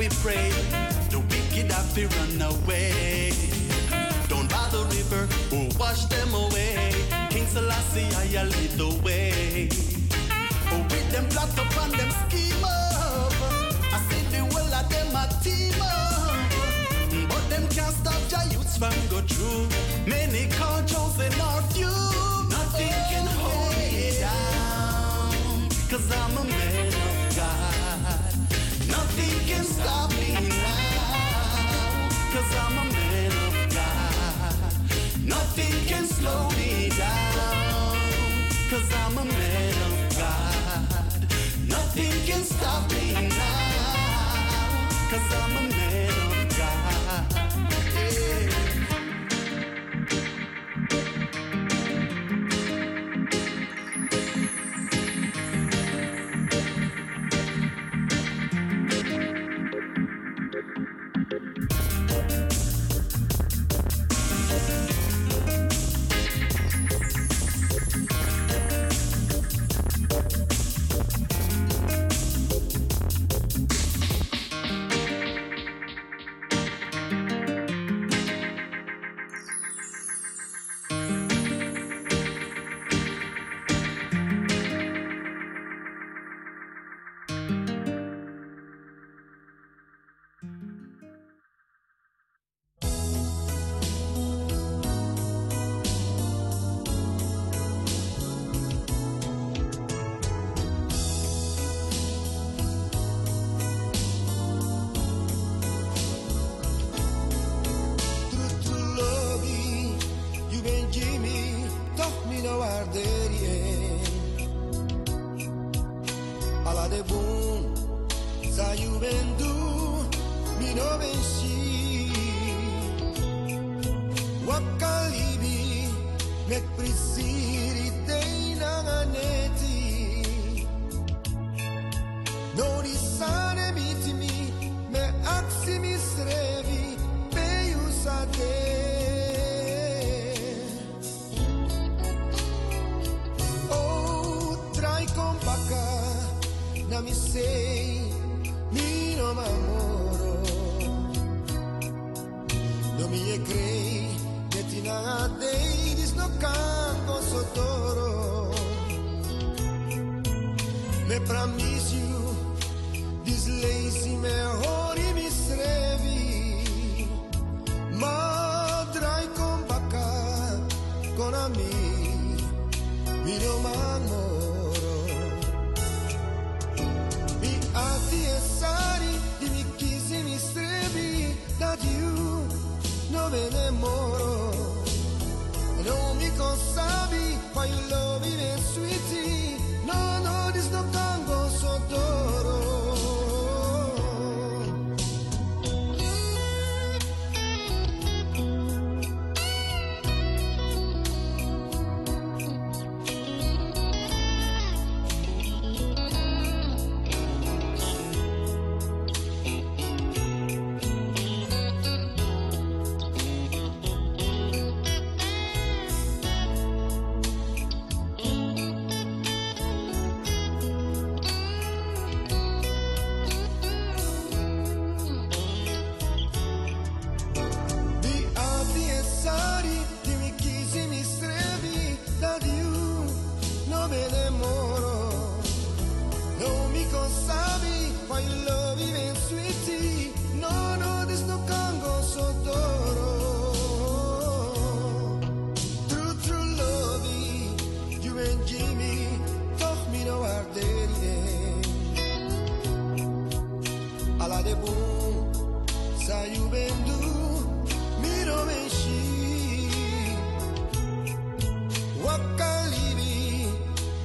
we pray. The wicked have to run away. Down by the river, we'll wash them away. King Selassie, I lead the way. Oh, with them plot up and them scheme up. I see the whole of them a team up. But them can't stop the youths from go through. Many cultures and are few. Nothing oh, can hold yeah. me down. Cause I'm a man. Nothing can slow me down. Cause I'm a man of God. Nothing can stop me now. Cause I'm a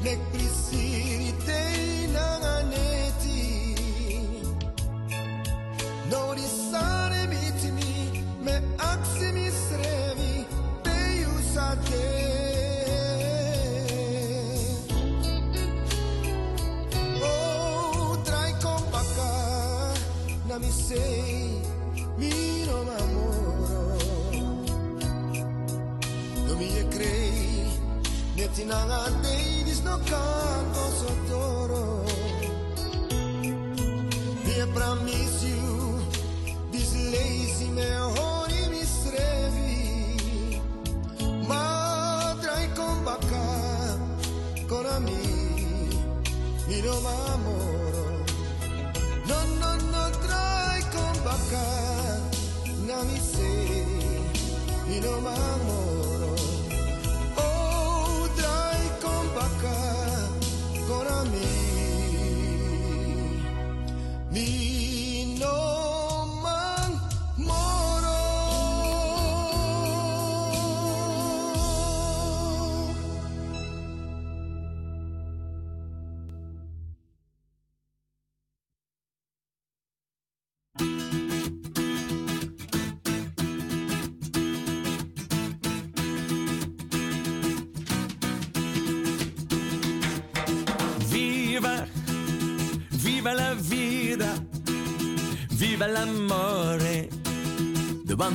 Nick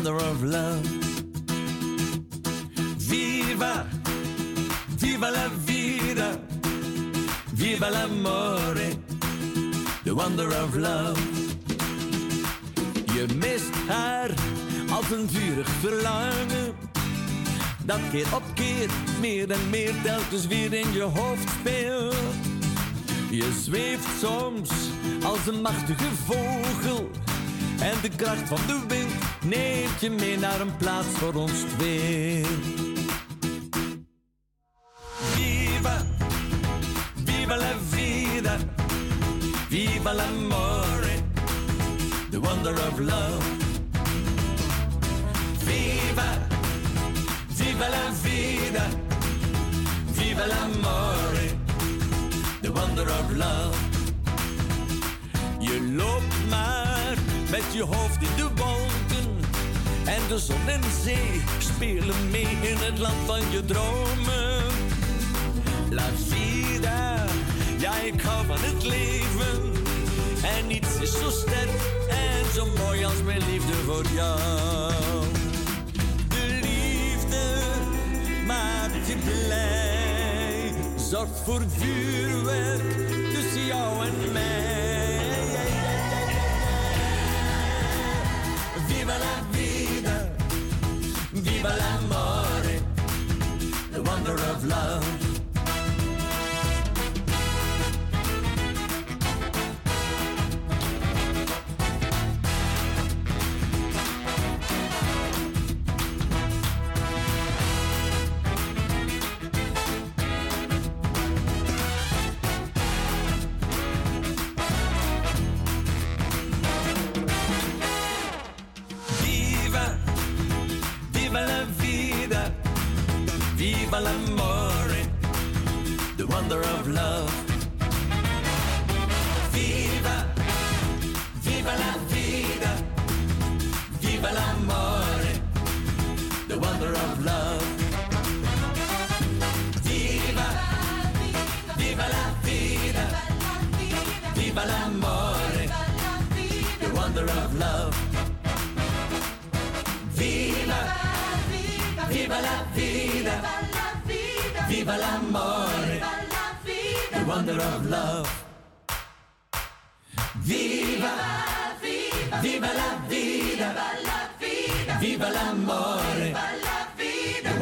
wonder of love. Viva, viva la vida, viva la l'amore, the wonder of love. Je mist haar als een vurig verlangen. Dat keer op keer, meer en meer telkens weer in je hoofd speelt. Je zweeft soms als een machtige vogel en de kracht van de wind Neemt je mee naar een plaats voor ons twee. la vida.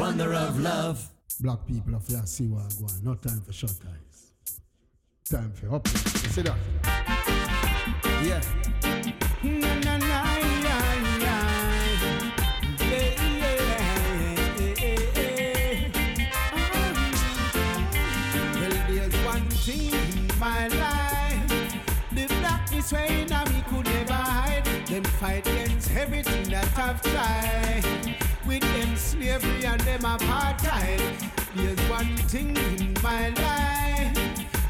wonder of love. Black people of here see what I want. No time for short eyes. Time for up. You see that? Yeah. Yeah, Well, there's one thing in my life. The blackness we could never hide. Them fight against everything that I've tried. Slavery and them apartheid. There's one thing in my life.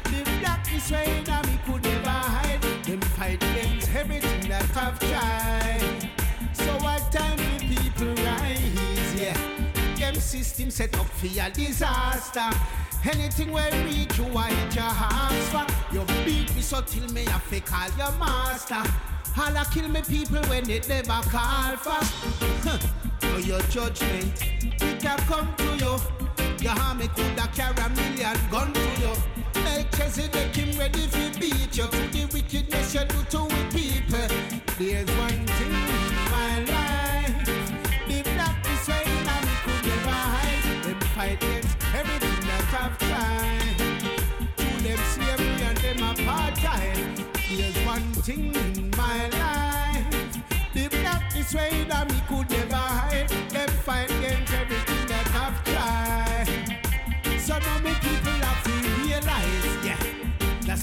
The blackness way now me could never hide. Them fight against everything that I've tried. So what time for people rise? Yeah. Them system set up for a disaster. Anything where reach you, I hit your hands for. You beat me so till me have to call your master. I kill me people when they never call for. Know your judgment, it can come to you. Your army coulda carry a million gun to you. Melchizedek him ready to beat you the wickedness you do to we people. There's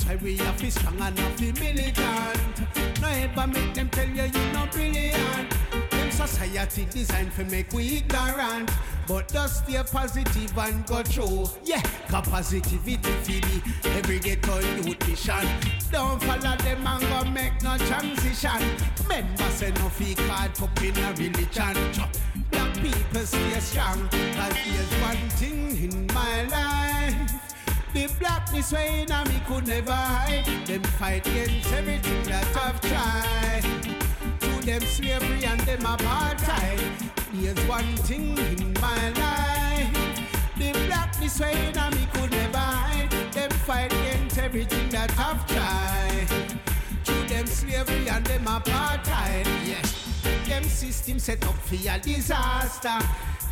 why we have to be strong and have to militant. No ever make them tell you you're not brilliant. Them society designed for make we ignorant. But just stay positive and go through. Yeah, cause positivity for the everyday to youth mission. Don't follow them and go make no transition. Members say no fee card up in a religion. Black people stay strong. Cause here's one thing in my life. The blackness way now me could never hide. Them fight against everything that I've tried. To them slavery and them apartheid. Here's one thing in my life. The blackness way now me could never hide. Them fight against everything that I've tried. To them slavery and them apartheid. Yeah. Them system set up for a disaster.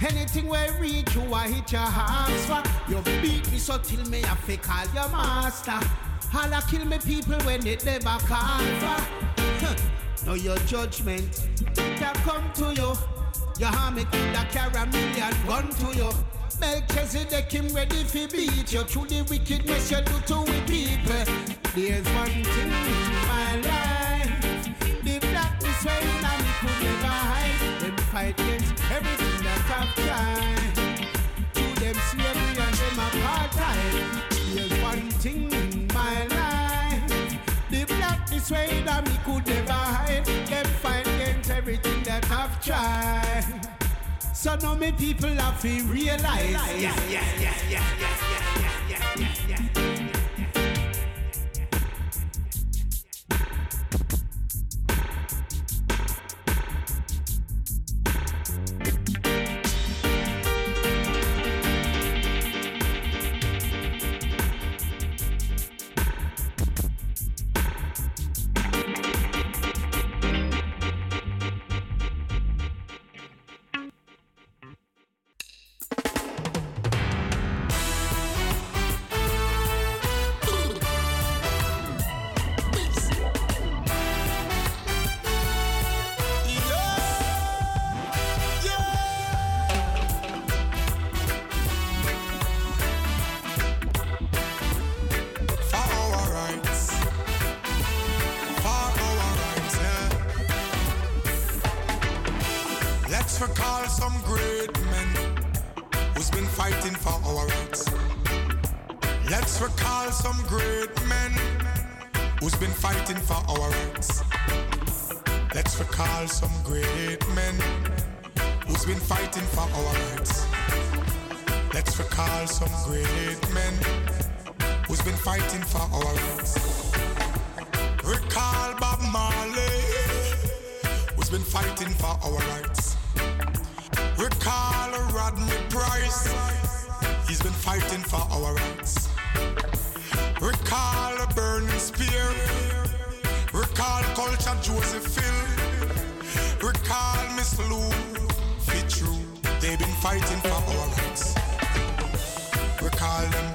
Anything where reach you, I hit your hands for. You beat me so till me have to call your master. I kill me people when they never call for. Know your judgment can come to you. Your army coulda carry a million gun to you. Melchizedek him ready fi beat you through the wickedness you do to we people. There's one thing in my life. The blackness now me could never hide. Them fight blackness way that me could never hide. Them fight against everything that I've tried. So now me people have to realize. Yeah, yeah, yeah, yeah, yeah, yeah, yeah, yeah, yeah. Great men who's been fighting for our rights. Let's recall some great men who's been fighting for our rights. Recall Bob Marley, who's been fighting for our rights. Recall Rodney Price, he's been fighting for our rights. Recall Burning Spear, recall Culture Joseph Hill, recall Miss Lou. Fit true, they've been fighting for our rights. Recall them.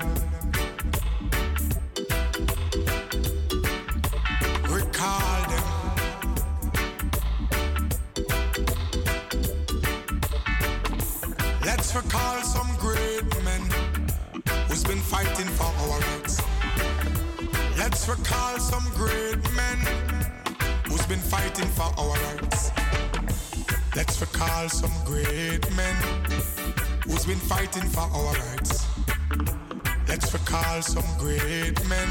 Recall them. Let's recall some great men who's been fighting for our rights. Let's recall some great men who's been fighting for our rights. Recall some great men who's been fighting for our rights. Let's recall some great men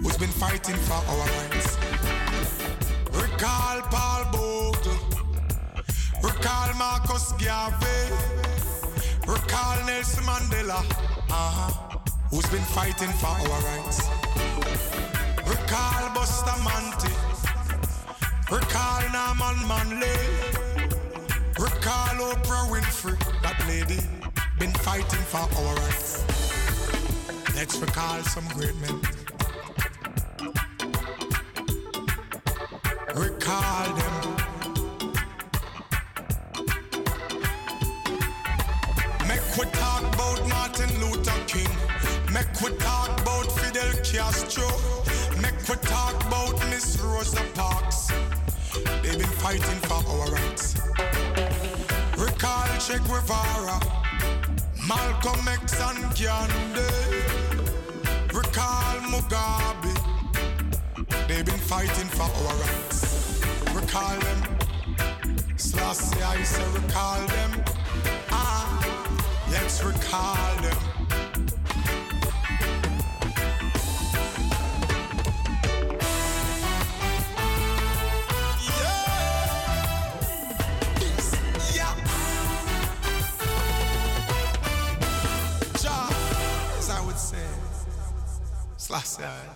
who's been fighting for our rights. Recall Paul Bogle. Recall Marcus Garvey. Recall Nelson Mandela. Uh-huh. Who's been fighting for our rights. Recall Bustamante. Recall Norman Manley. Recall Oprah Winfrey. That lady been fighting for our rights. Let's recall some great men. Recall them. Make we talk about Martin Luther King. Make we talk about Fidel Castro. Make we talk about Miss Rosa Parks. They've been fighting for our rights. Che Guevara, Malcolm X and Gandhi. Recall Mugabe. They've been fighting for our rights. Recall them. Selassie, I say recall them. Ah, let's recall them. Selassie.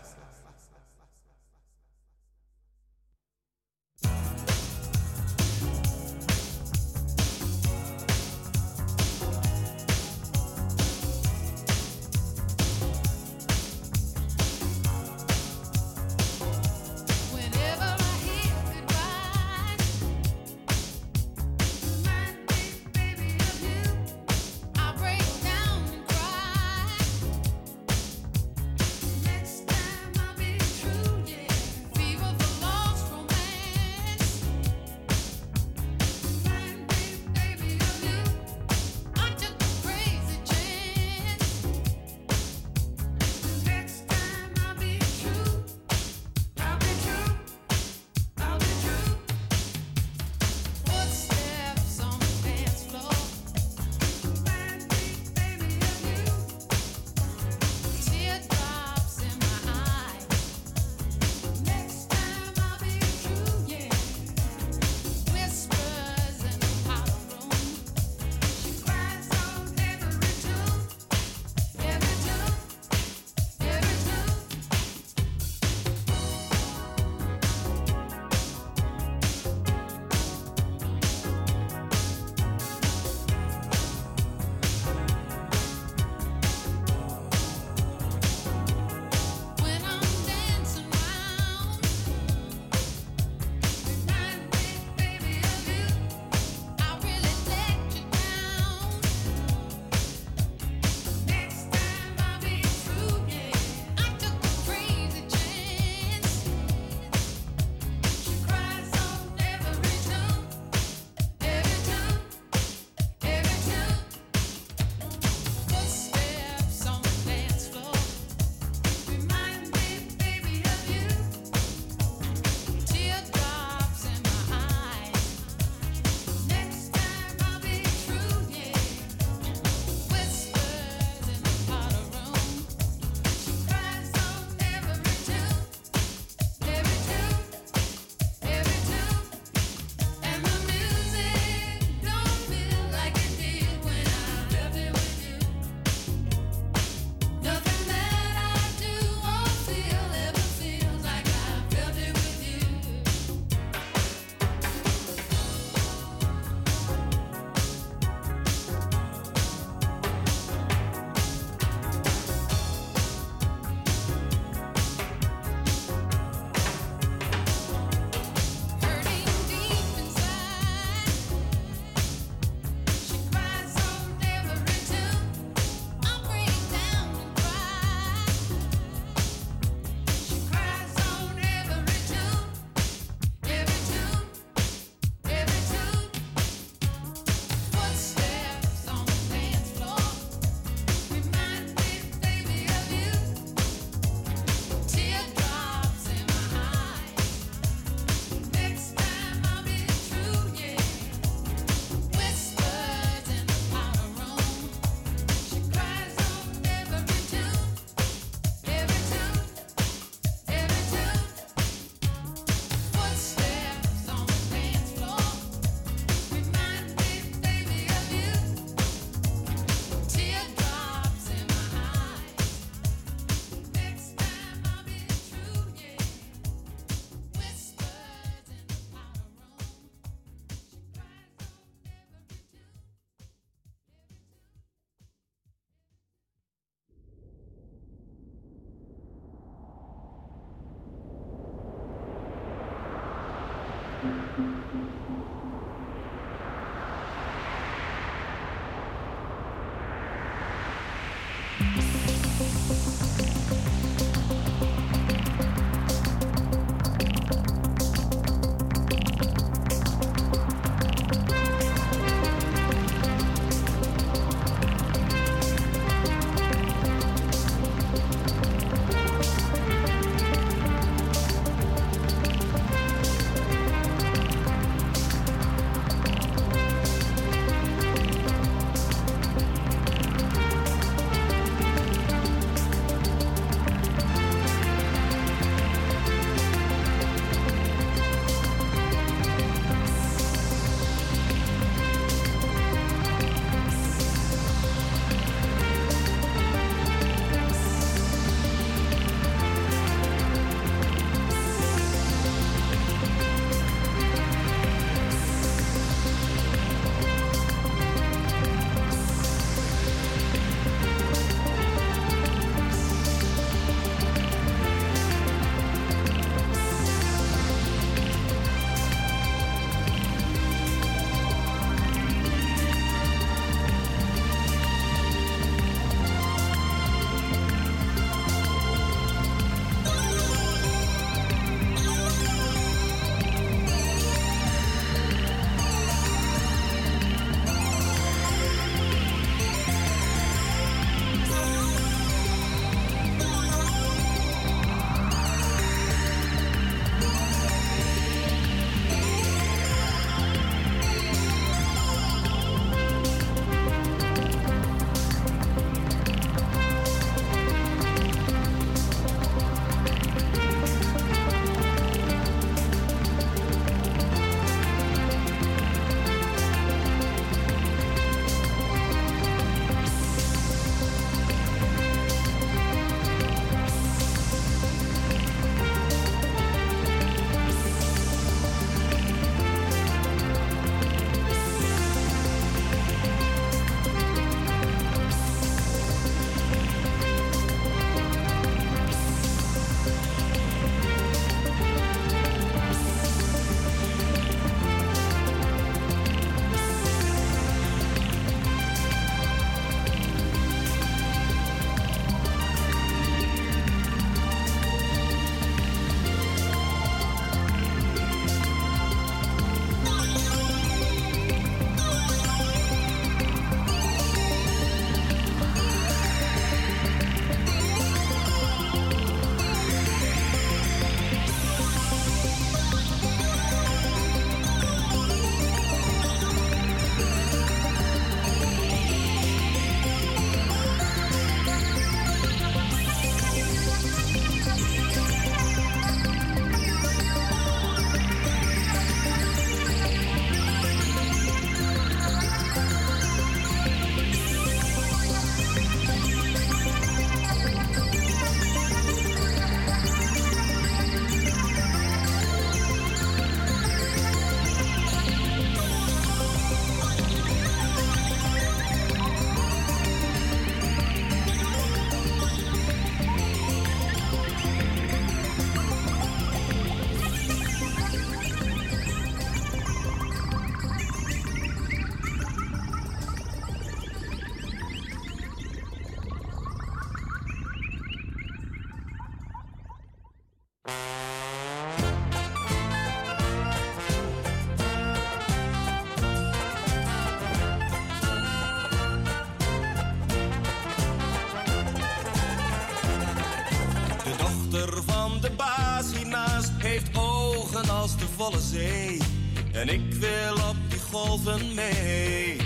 En ik wil op die golven mee.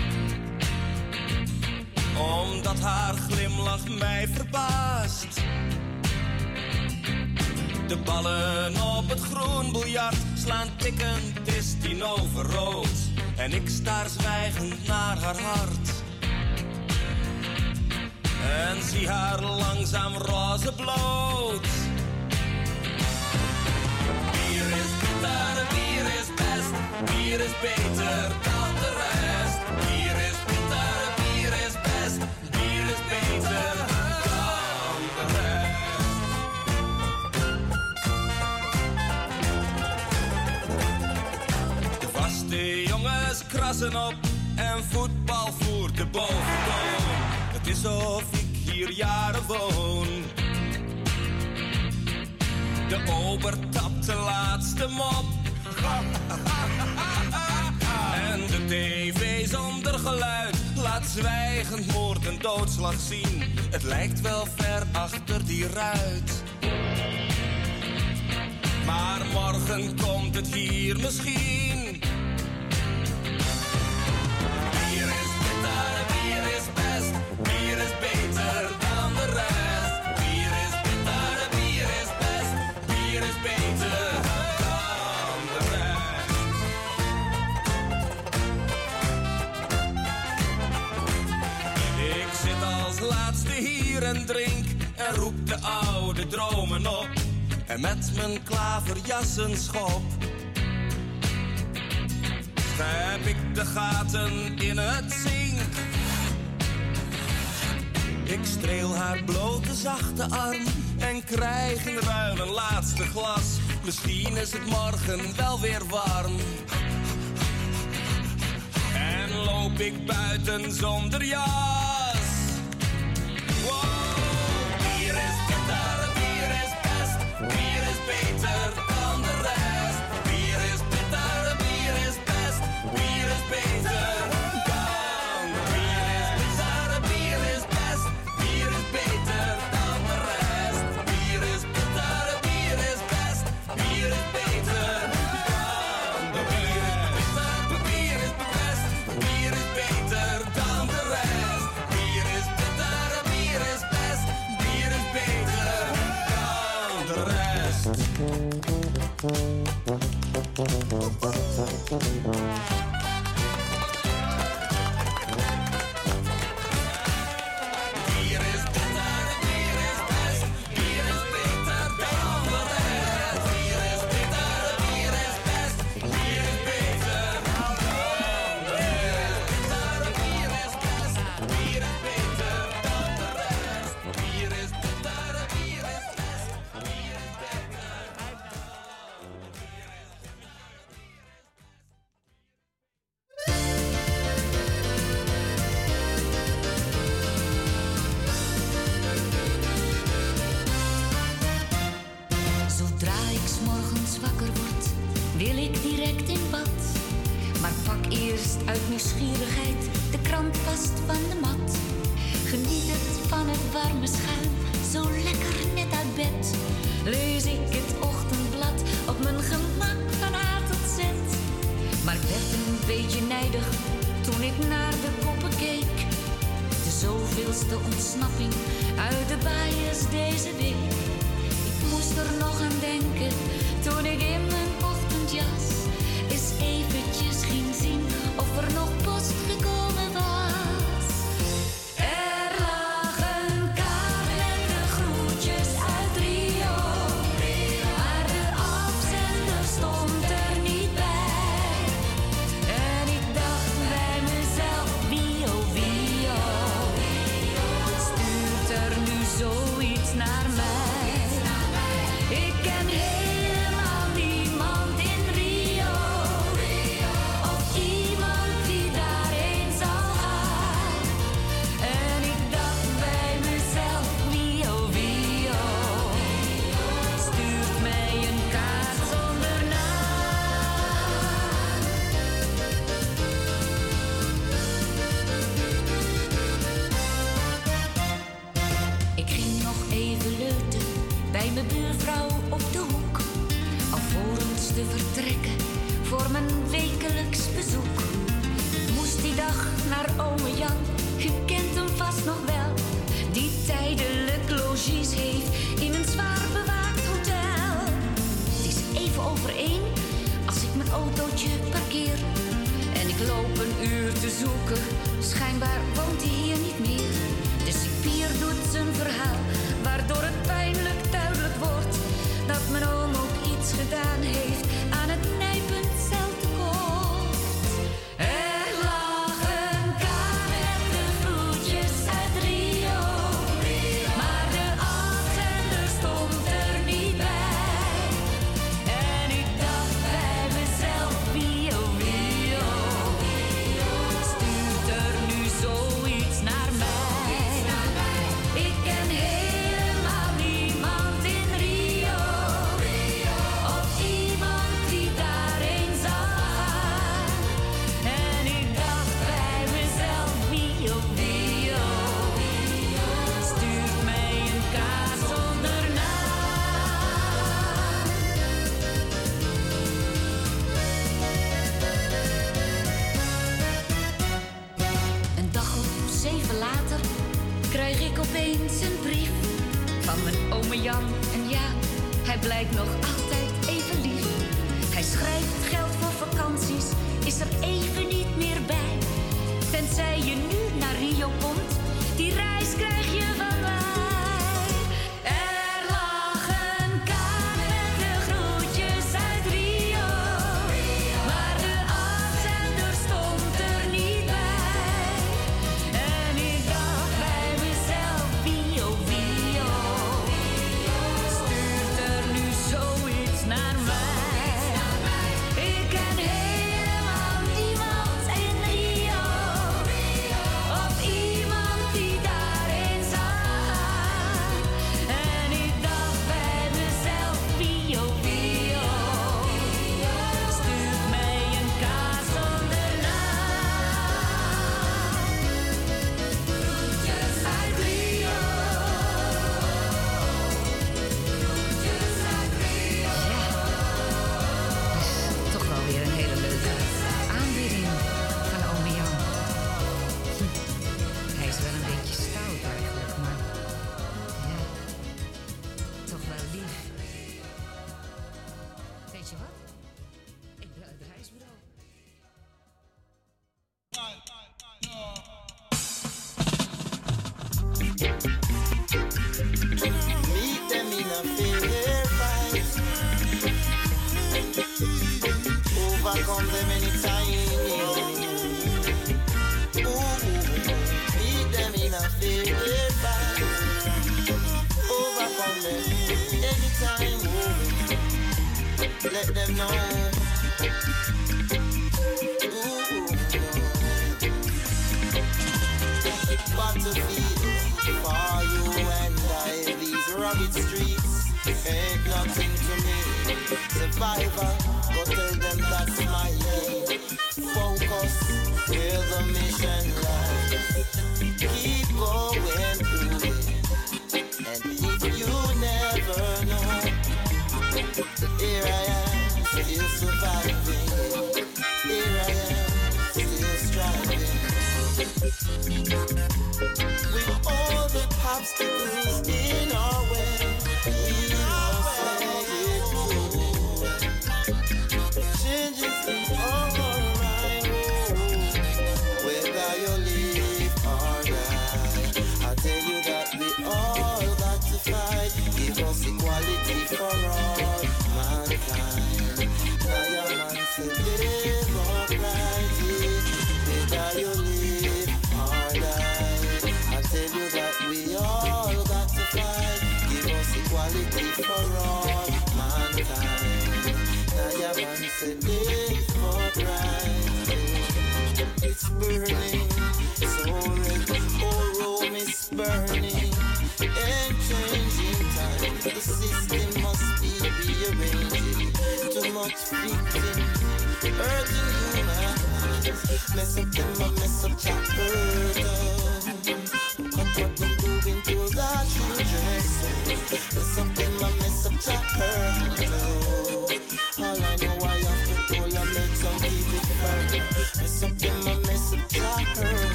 Omdat haar glimlach mij verbaast. De ballen op het groen biljart slaan tikkend, is tien over rood. En ik staar zwijgend naar haar hart. En zie haar langzaam roze bloot. beter dan de rest. Bier is beter, bier is best. Bier is beter dan de rest. De vaste jongens krassen op en voetbal voert de boventoon. Het is of ik hier jaren woon. De ober tapt de laatste mop moord, een doodslag zien. Het lijkt wel ver achter die ruit. Maar morgen komt het hier misschien. drink en roep de oude dromen op. En met mijn klaverjassen schop. Heb ik de gaten in het zink. Ik streel haar blote zachte arm en krijg in ruil een laatste glas. Misschien is het morgen wel weer warm. En loop ik buiten zonder jas?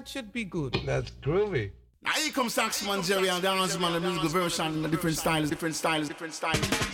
that should be good. That's groovy. Now here comes Saxman Jerry and the Hansman, the musical version, different styles, different styles, different styles.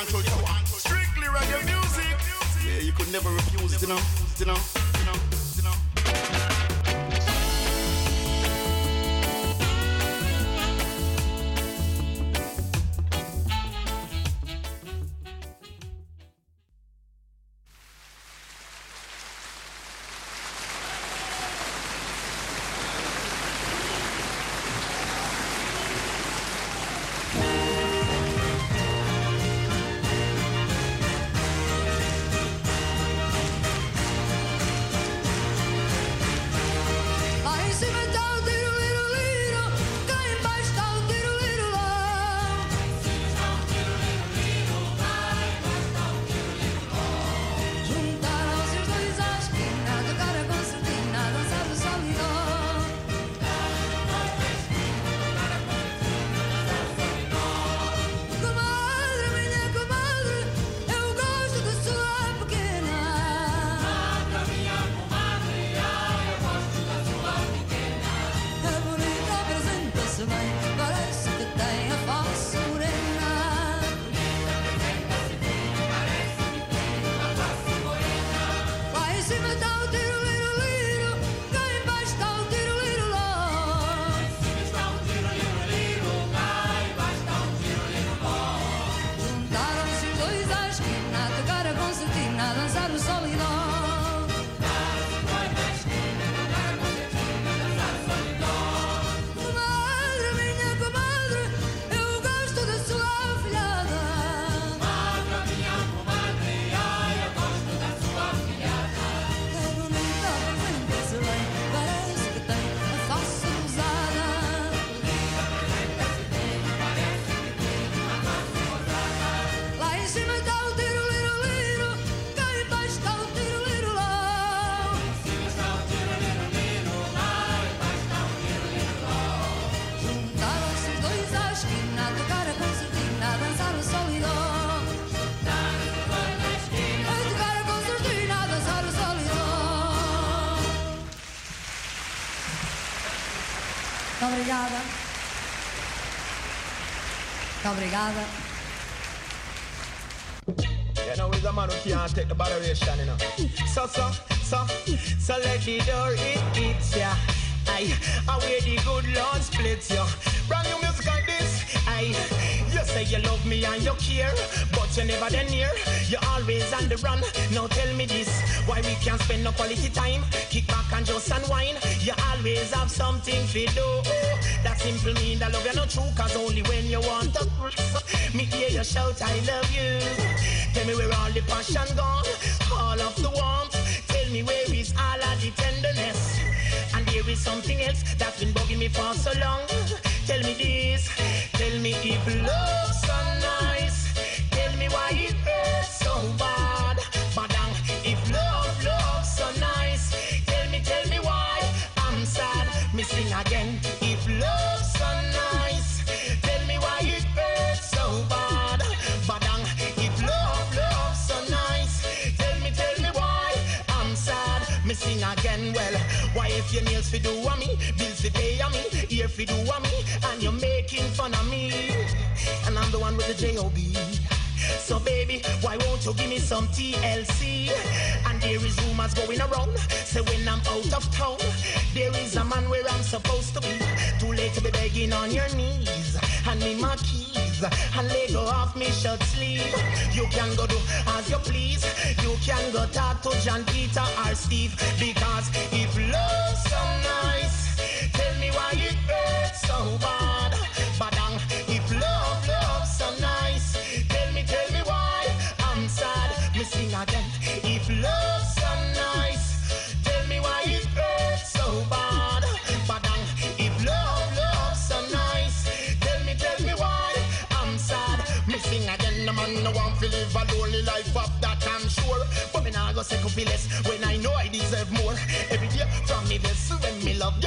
Control tower. Strictly reggae music. Yeah, you could never refuse it, you know, obrigada. You know, the. So, so, so, so let the door it hits ya. Aye, away the good Lord splits ya. Brand new music like this. Aye, you say you love me and you care, but you never then near. You always on the run. Now tell me this, why we can't spend no quality time? Kick back and just unwind. You always have something to do. That simple mean that love you not true, cause only when you want to. Me hear you shout, I love you. Tell me where all the passion gone, all of the warmth. Tell me where is all of the tenderness. And there is something else that's been bugging me for so long. Tell me this, tell me if love's so if your nails fi do a me, bills fi pay a me, ear fi do a me, and you're making fun of me, and I'm the one with the J-O-B. So baby, why won't you give me some TLC? And there is rumors going around, say when I'm out of town, there is a man where I'm supposed to be. Too late to be begging on your knees, hand me my keys, and let go off me shirt sleeve. You can go do as you please, you can go talk to John Peter or Steve, because if love's so nice, tell me why it hurts so bad.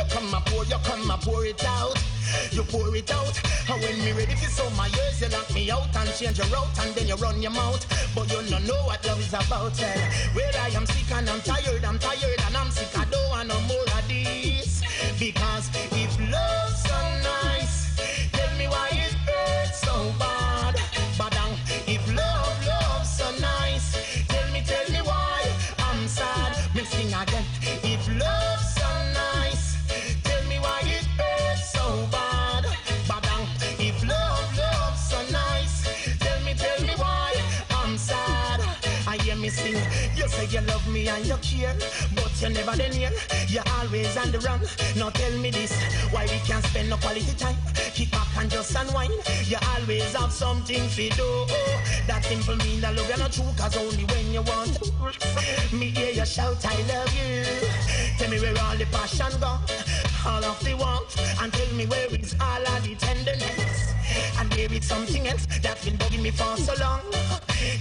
You come and pour, you come and pour it out. You pour it out, and when me ready for some my years, you lock me out and change your route, and then you run your mouth. But you don't know what love is about. Eh? Where I am sick and I'm tired, I'm tired and I'm sick. I don't want no more of this. Because if love's so nice, tell me why it hurts so bad. here, but you never then here. You're always on the run. Now tell me this, why we can't spend no quality time? Kick back and just unwind. You always have something to do. That simple mean that love you're not true, cause only when you want. Me hear you shout, I love you. Tell me where all the passion gone, all of the warmth, and tell me where is all of the tenderness. And there is something else that's been bugging me for so long.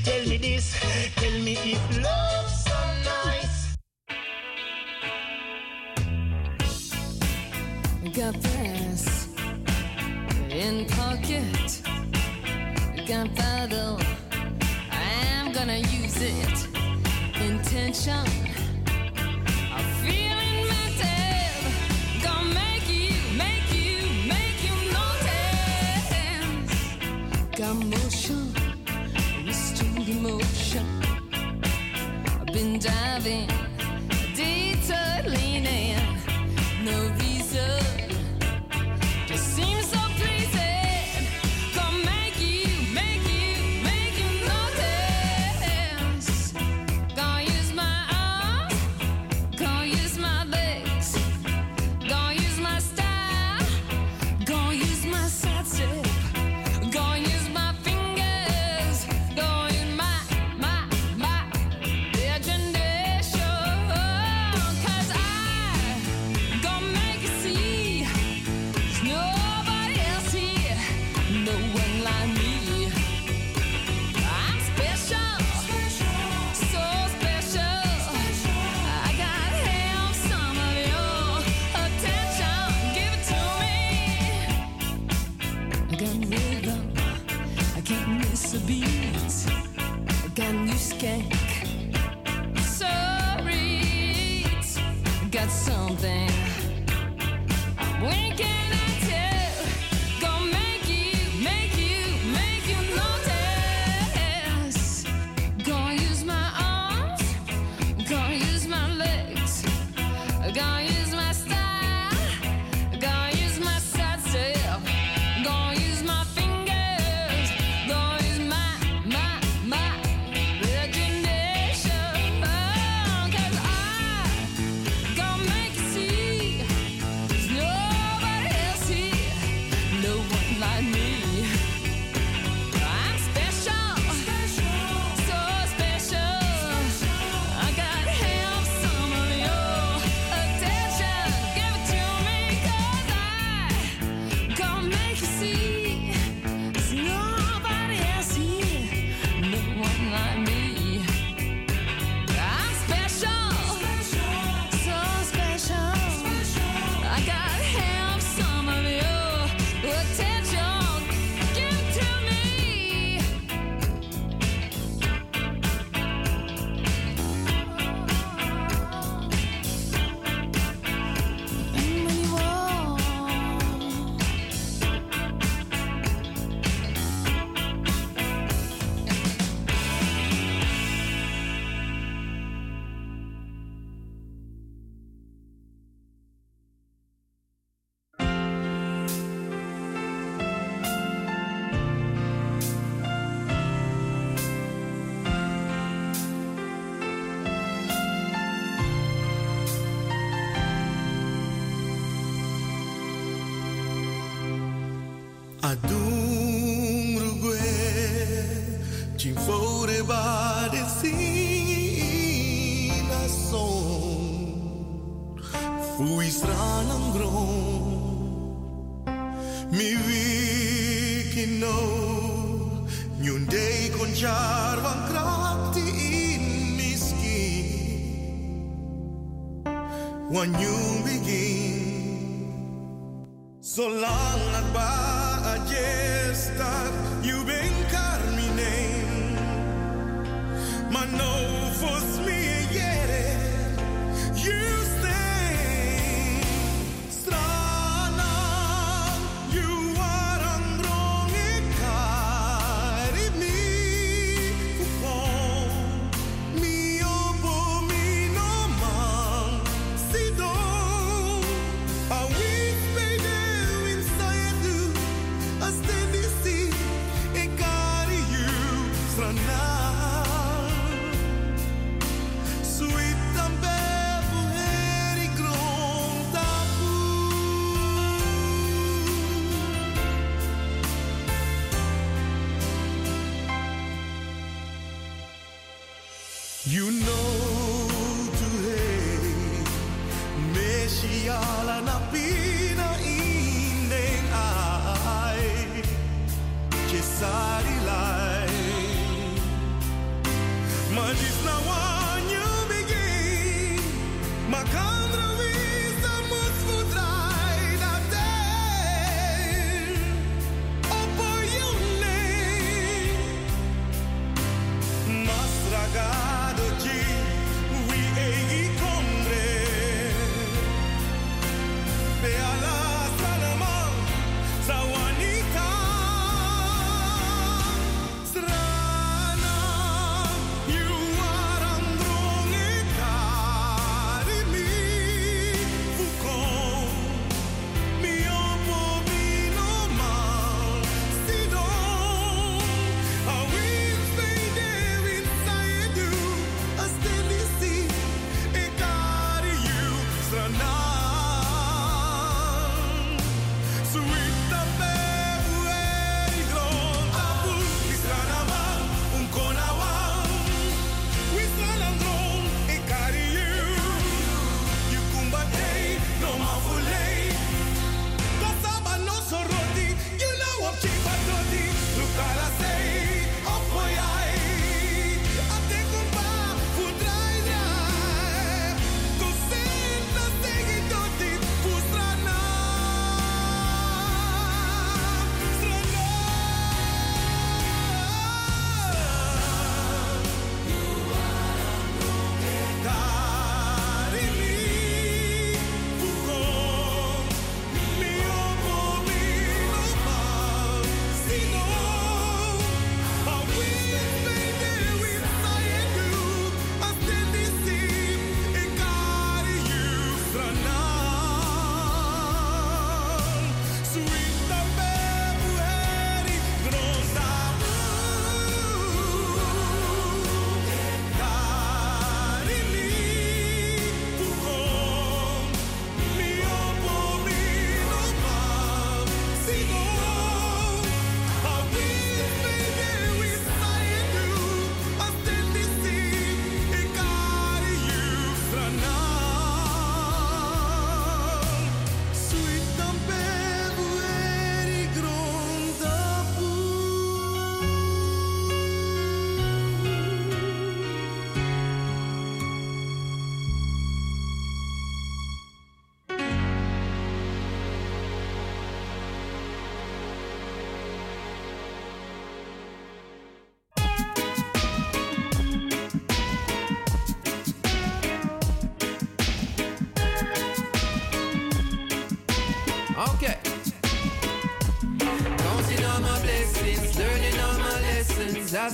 Tell me this, tell me if love's Got brass in pocket. Got battle. I'm gonna use it. Intention. I'm. Gonna make you, make you, make you notice. Got motion. I've been diving.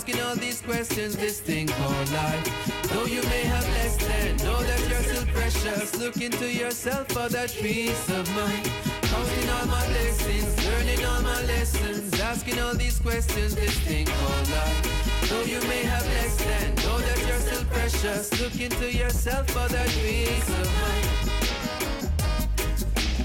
Asking all these questions, this thing called life. Though you may have less than, know that you're still precious. Look into yourself for that peace of mind. Counting all my blessings, learning all my lessons, asking all these questions, this thing called life. Though you may have less than, know that you're still precious. Look into yourself for that peace of mind.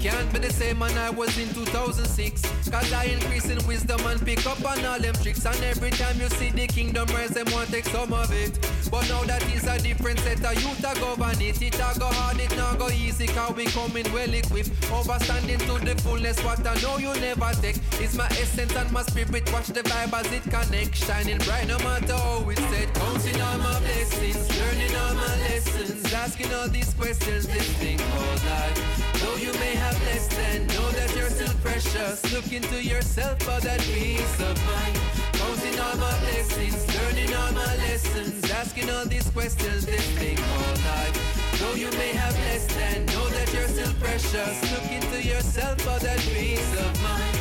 Can't be the same man I was in 2006 Cause I increase in wisdom and pick up on all them tricks. And every time you see the kingdom rise, them want take some of it. But now that is a different set of youth a govern it. It a go hard, it not go easy Cause we coming well equipped. Overstanding to the fullness What I know you never take Is my essence and my spirit Watch the vibe as it connect Shining bright no matter how it's set Counting all my blessings Learning all my lessons Asking all these questions This thing called life Though you may have less than, know that you're still precious. Look into yourself for that peace of mind. Counting all my blessings, learning all my lessons, asking all these questions, this thing called life. Though you may have less than, know that you're still precious. Look into yourself for that peace of mind.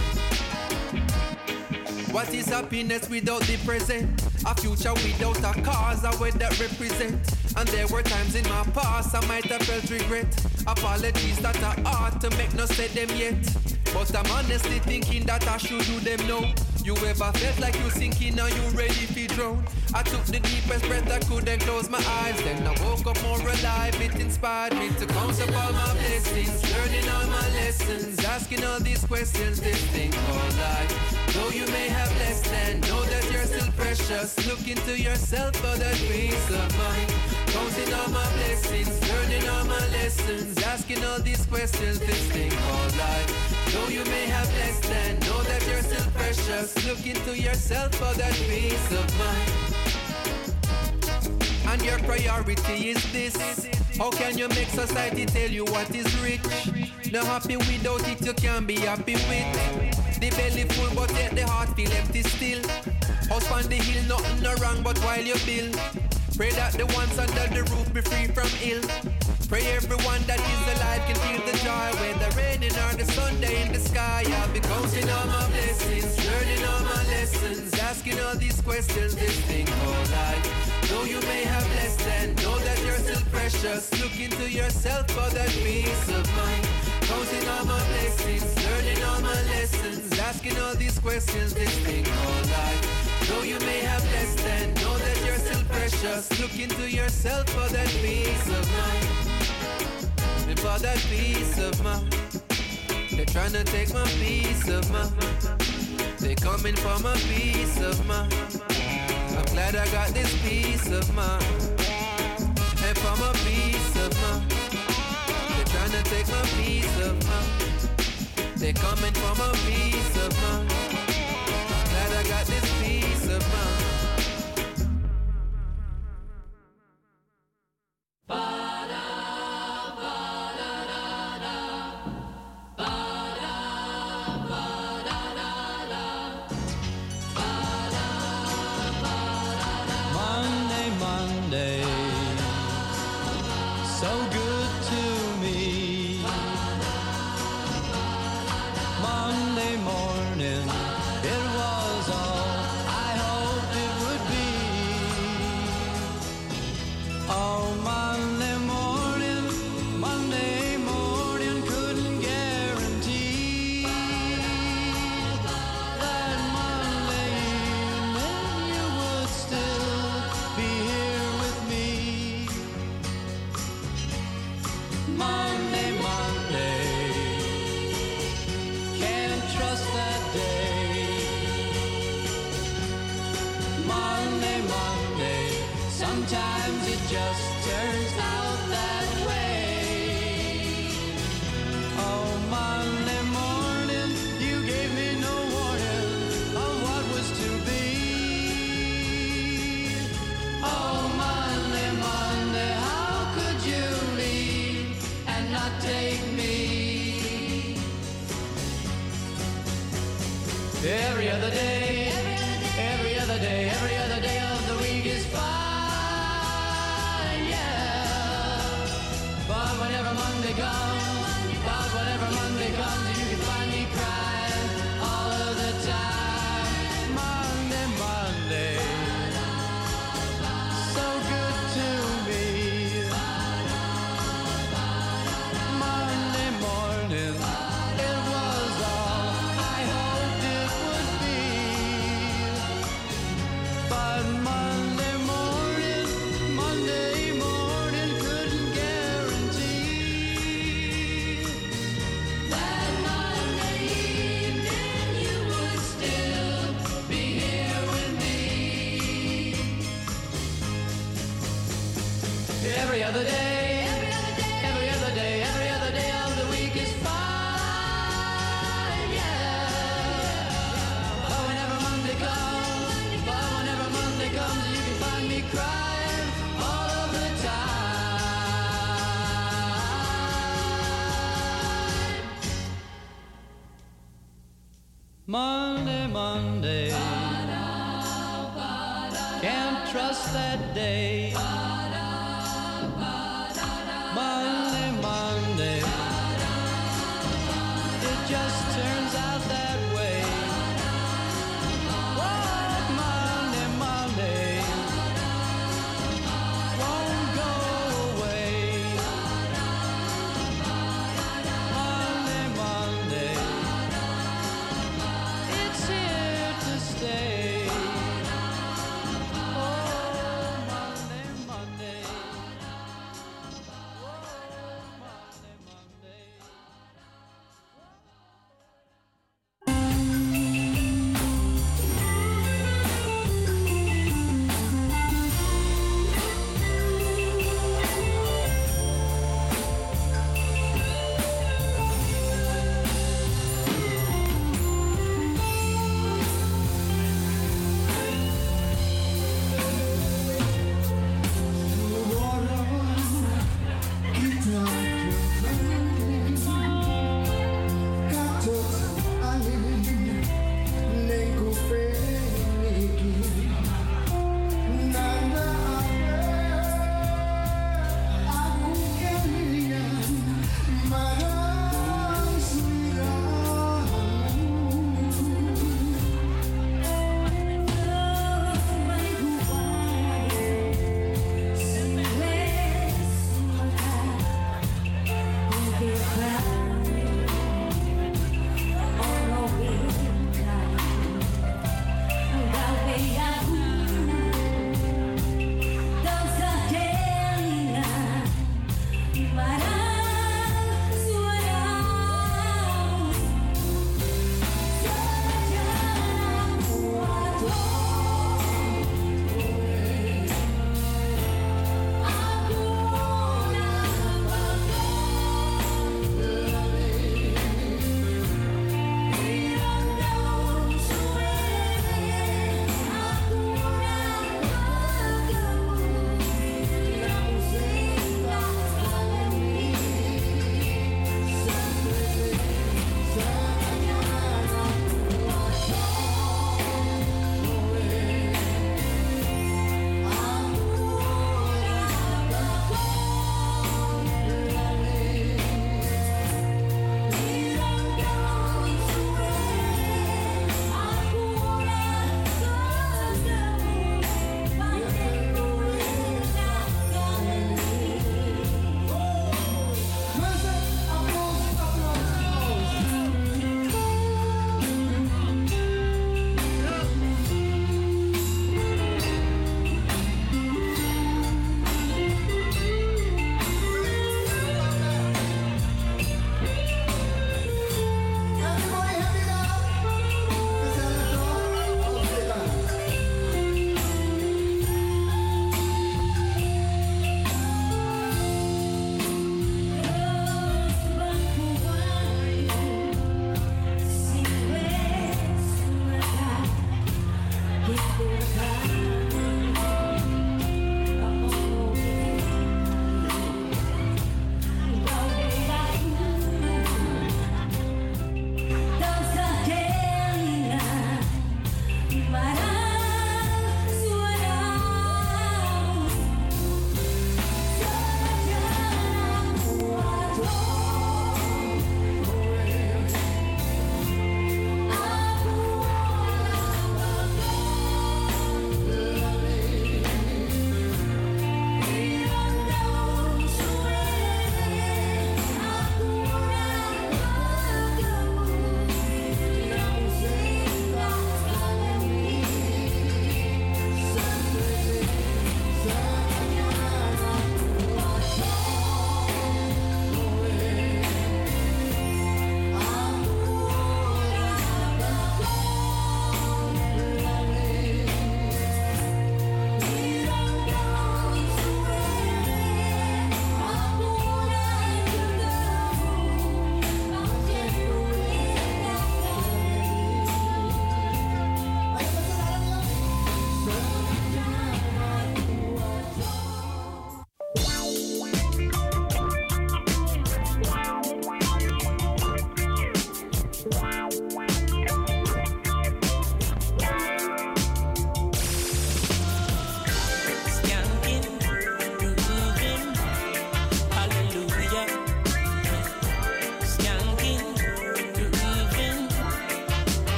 What is happiness without the present? A future without a cause, a way that represent. And there were times in my past I might have felt regret. Apologies that I ought to make no say them yet. But I'm honestly thinking that I should do them now. You ever felt like you sinking and you ready to drown? I took the deepest breath I could and closed my eyes. Then I woke up more alive. It inspired me to count up all my blessings, learning all my lessons, asking all these questions. This thing called life. Though you may have less than, know that you're still precious. Look into yourself for that peace of mind. Counting all my blessings, learning all my lessons, asking all these questions. This thing called life. Though you may have less than, know that you're still precious. Look into yourself for that peace of mind. And your priority is this. How can you make society tell you what is rich? Not happy without it, you can't be happy with. The belly full, but yet the heart feel empty still. House on the hill, nothing no wrong, but while you build, pray that the ones under the roof be free from ill. Pray everyone that is alive can feel the joy Whether raining or the sun day in the sky. I'll be counting all my blessings Learning all my lessons Asking all these questions. This thing called life. Though you may have less than Know that you're still precious. Look into yourself for that peace of mind. Counting all my blessings Learning all my lessons Asking all these questions. This thing called life Though you may have less than Know that you're still precious Look into yourself for that peace of mind and for that peace of mind. They're trying to take my peace of mind. They coming for my peace of mind. I'm glad I got this peace of mind. And for my peace of mind. They're trying to take my peace of mind. They coming for my peace of mind. Glad I got this Monday,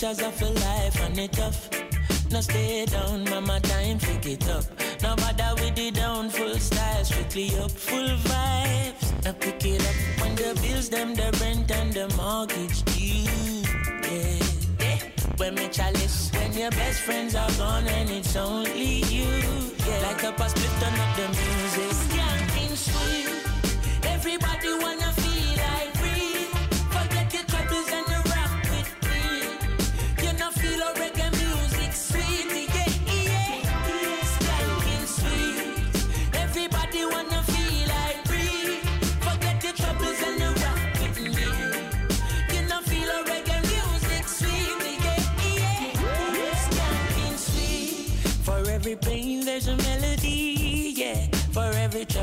pressures of your life and it tough. No stay down, mama, time pick it up. No bother with the down, full style, strictly up, full vibes. Now pick it up when the bills, them, the rent and the mortgage due. Yeah, yeah. When me chalice, when your best friends are gone and it's only you. Yeah, like a split, turn up the music. Skanking sweet. Everybody wanna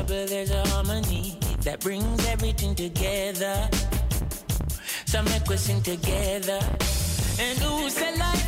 trouble there's a harmony that brings everything together. So make we sing together. And who say life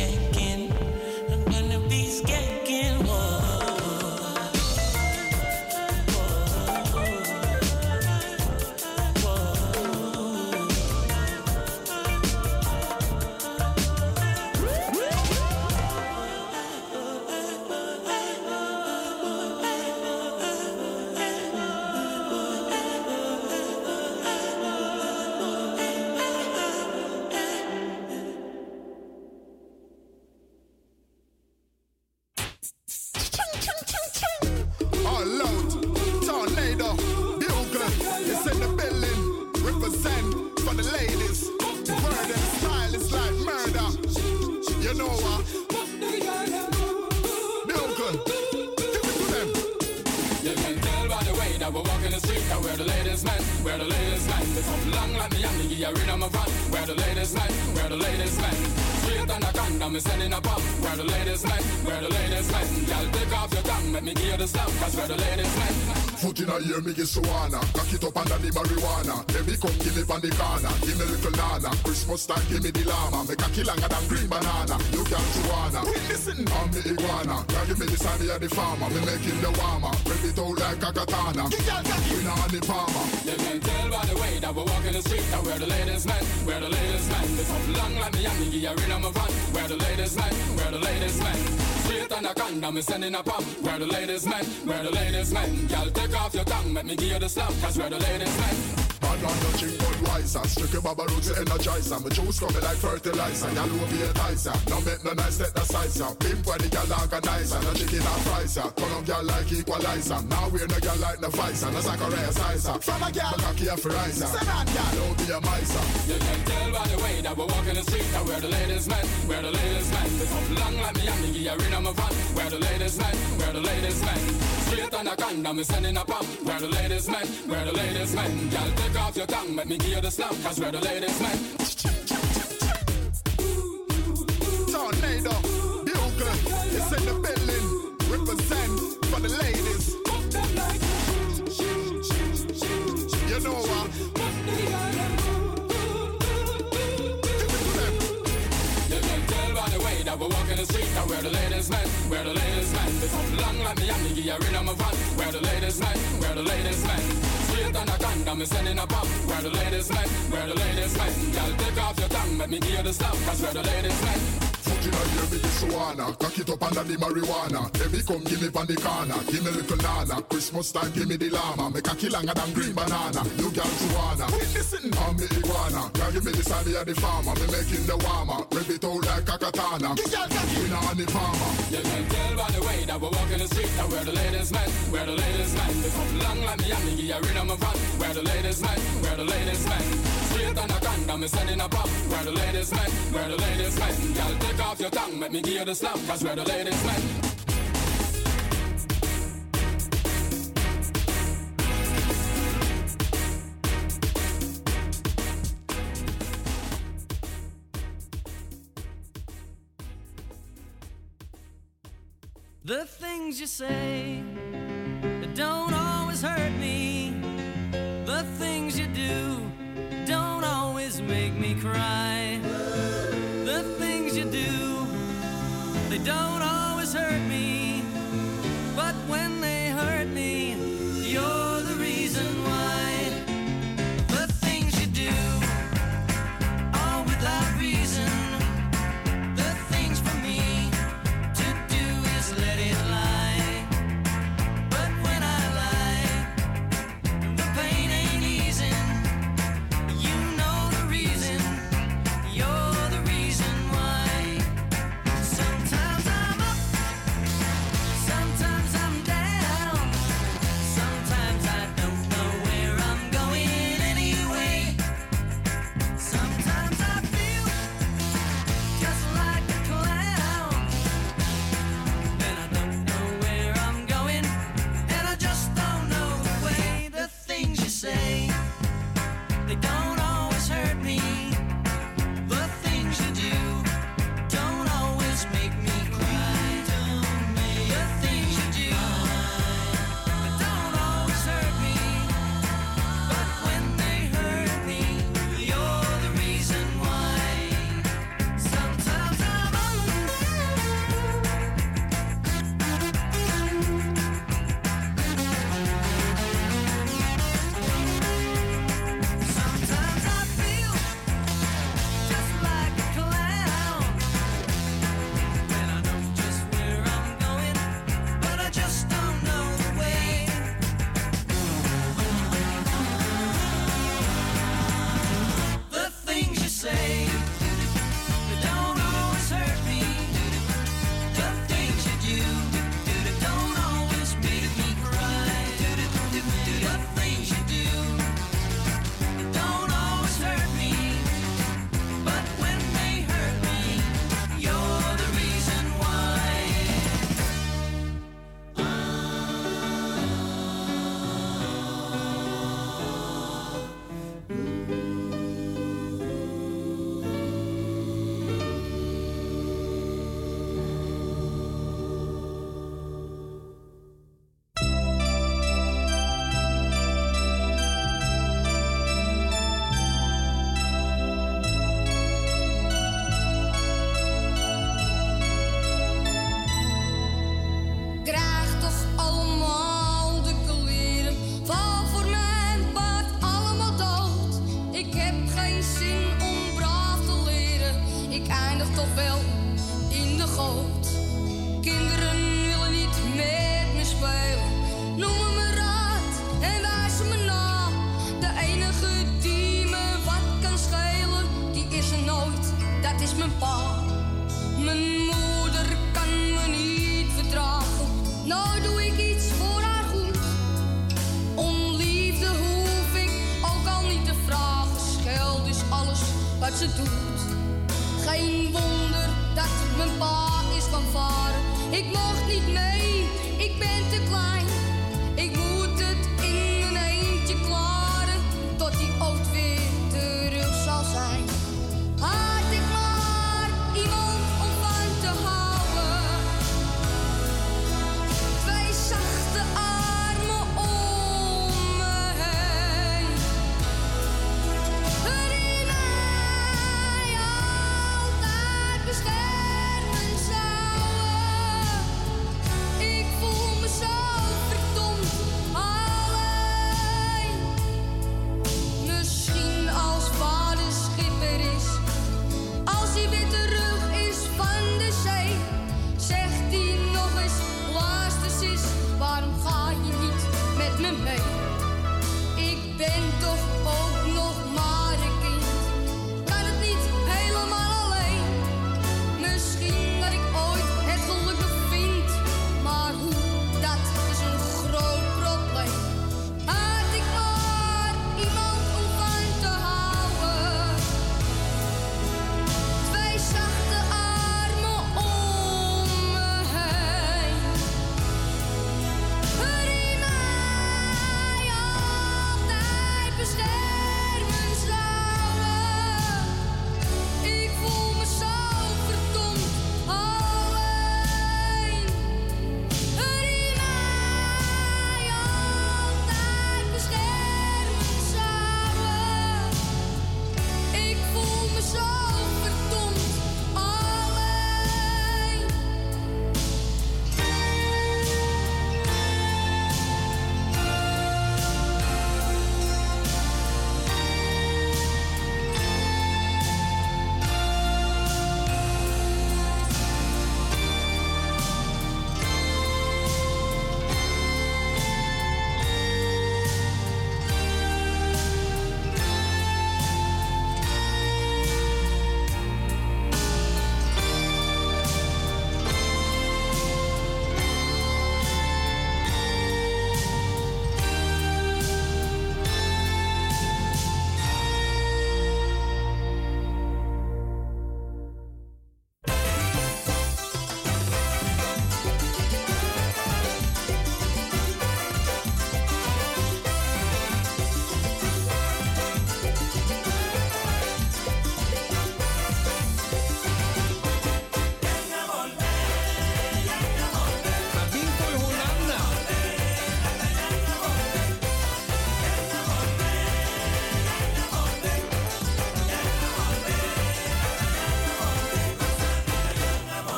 nana. Give me the llama. Me cocky longer than green banana. You can't Juana. Wait, listen. I'm the iguana. Now give me the me a the farmer. Me making the warmer. Rip it out like a katana. We not on the palmer. You can tell by the way that we walk in the street that we're the latest man, we're the latest man. They come long like me and me give you a rhythm of fun. We're the latest man, we're the latest man. Straight on the condom, me sending a pump. We're the latest man, we're the latest man. Girl, take off your tongue, let me give you the slap, cause we're the latest man. Bad man no drink Budweiser Strictly Baba Roots energizer My juice coming like fertilizer. Y'all will be a dicer No make no nice set the size ya Pimp when the girl organizer No chicken and fries ya Turn up girl like equalizer. Now we're no girl like the Pfizer. No Zachariah sizer From a girl. My cocky a riser Say that girl. Don't be a miser. You can tell by the way that we walk in the street that we're the latest man, we're the latest man. They come long like me and me gear in my van. Where the ladies men, where the ladies men. Straight on a condom, me sending a pump. Where the ladies men, where the ladies men. Girl, take off your tongue, make me give you the slap. Cause where the ladies men. Tornado, Bugle, it's in the building. Represent for the ladies. The street that we're the ladies men, we're the ladies men. They come long like me and me gear in my van. We're the ladies men, we're the ladies men. Straight on a condom, me sending a pump. We're the ladies men, we're the ladies men. Girl, take off your tongue, let me you the slap, cause we're the ladies men. Foot in a ear, me the Suana. Cock it up under the marijuana. Baby, come give me pan the corner. Give me little nana. Christmas time, give me the llama. Make a kill longer than green banana. You girl Juana. Listen, I'm the iguana. Girl, give me the side of the farmer. Me making the warmer. Rip it out like a katana. We not on the farmer. You can tell by the way that we walk in the street that we're the ladies men, we're the ladies men. They come long like me and me gear in my van. We're the ladies men, we're the ladies men. Sending a. We're the ladies men, we're the ladies men. Girl, take off your tongue, make me give you the slap, cause we're the ladies men. The things you say that don't always hurt me. The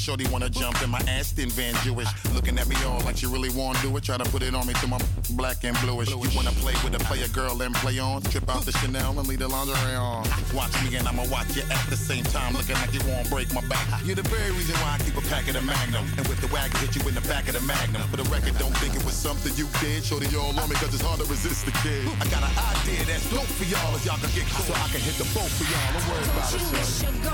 Shorty wanna jump in my Aston Van Jewish. Looking at me all like she really wanna do it. Try to put it on me to my black and bluish. You wanna play with a player girl and play on? Trip out the Chanel and leave the lingerie on. Watch me and I'ma watch you at the same time. Looking like you won't break my back. You're the very reason why I keep a pack of the Magnum. And with the wagon, hit you in the back of the Magnum. For the record, don't think it was something you did. Shorty all on me cause it's hard to resist the kid. I got an idea that's dope for y'all if y'all can get close. So I can hit the boat for y'all. Don't worry about it,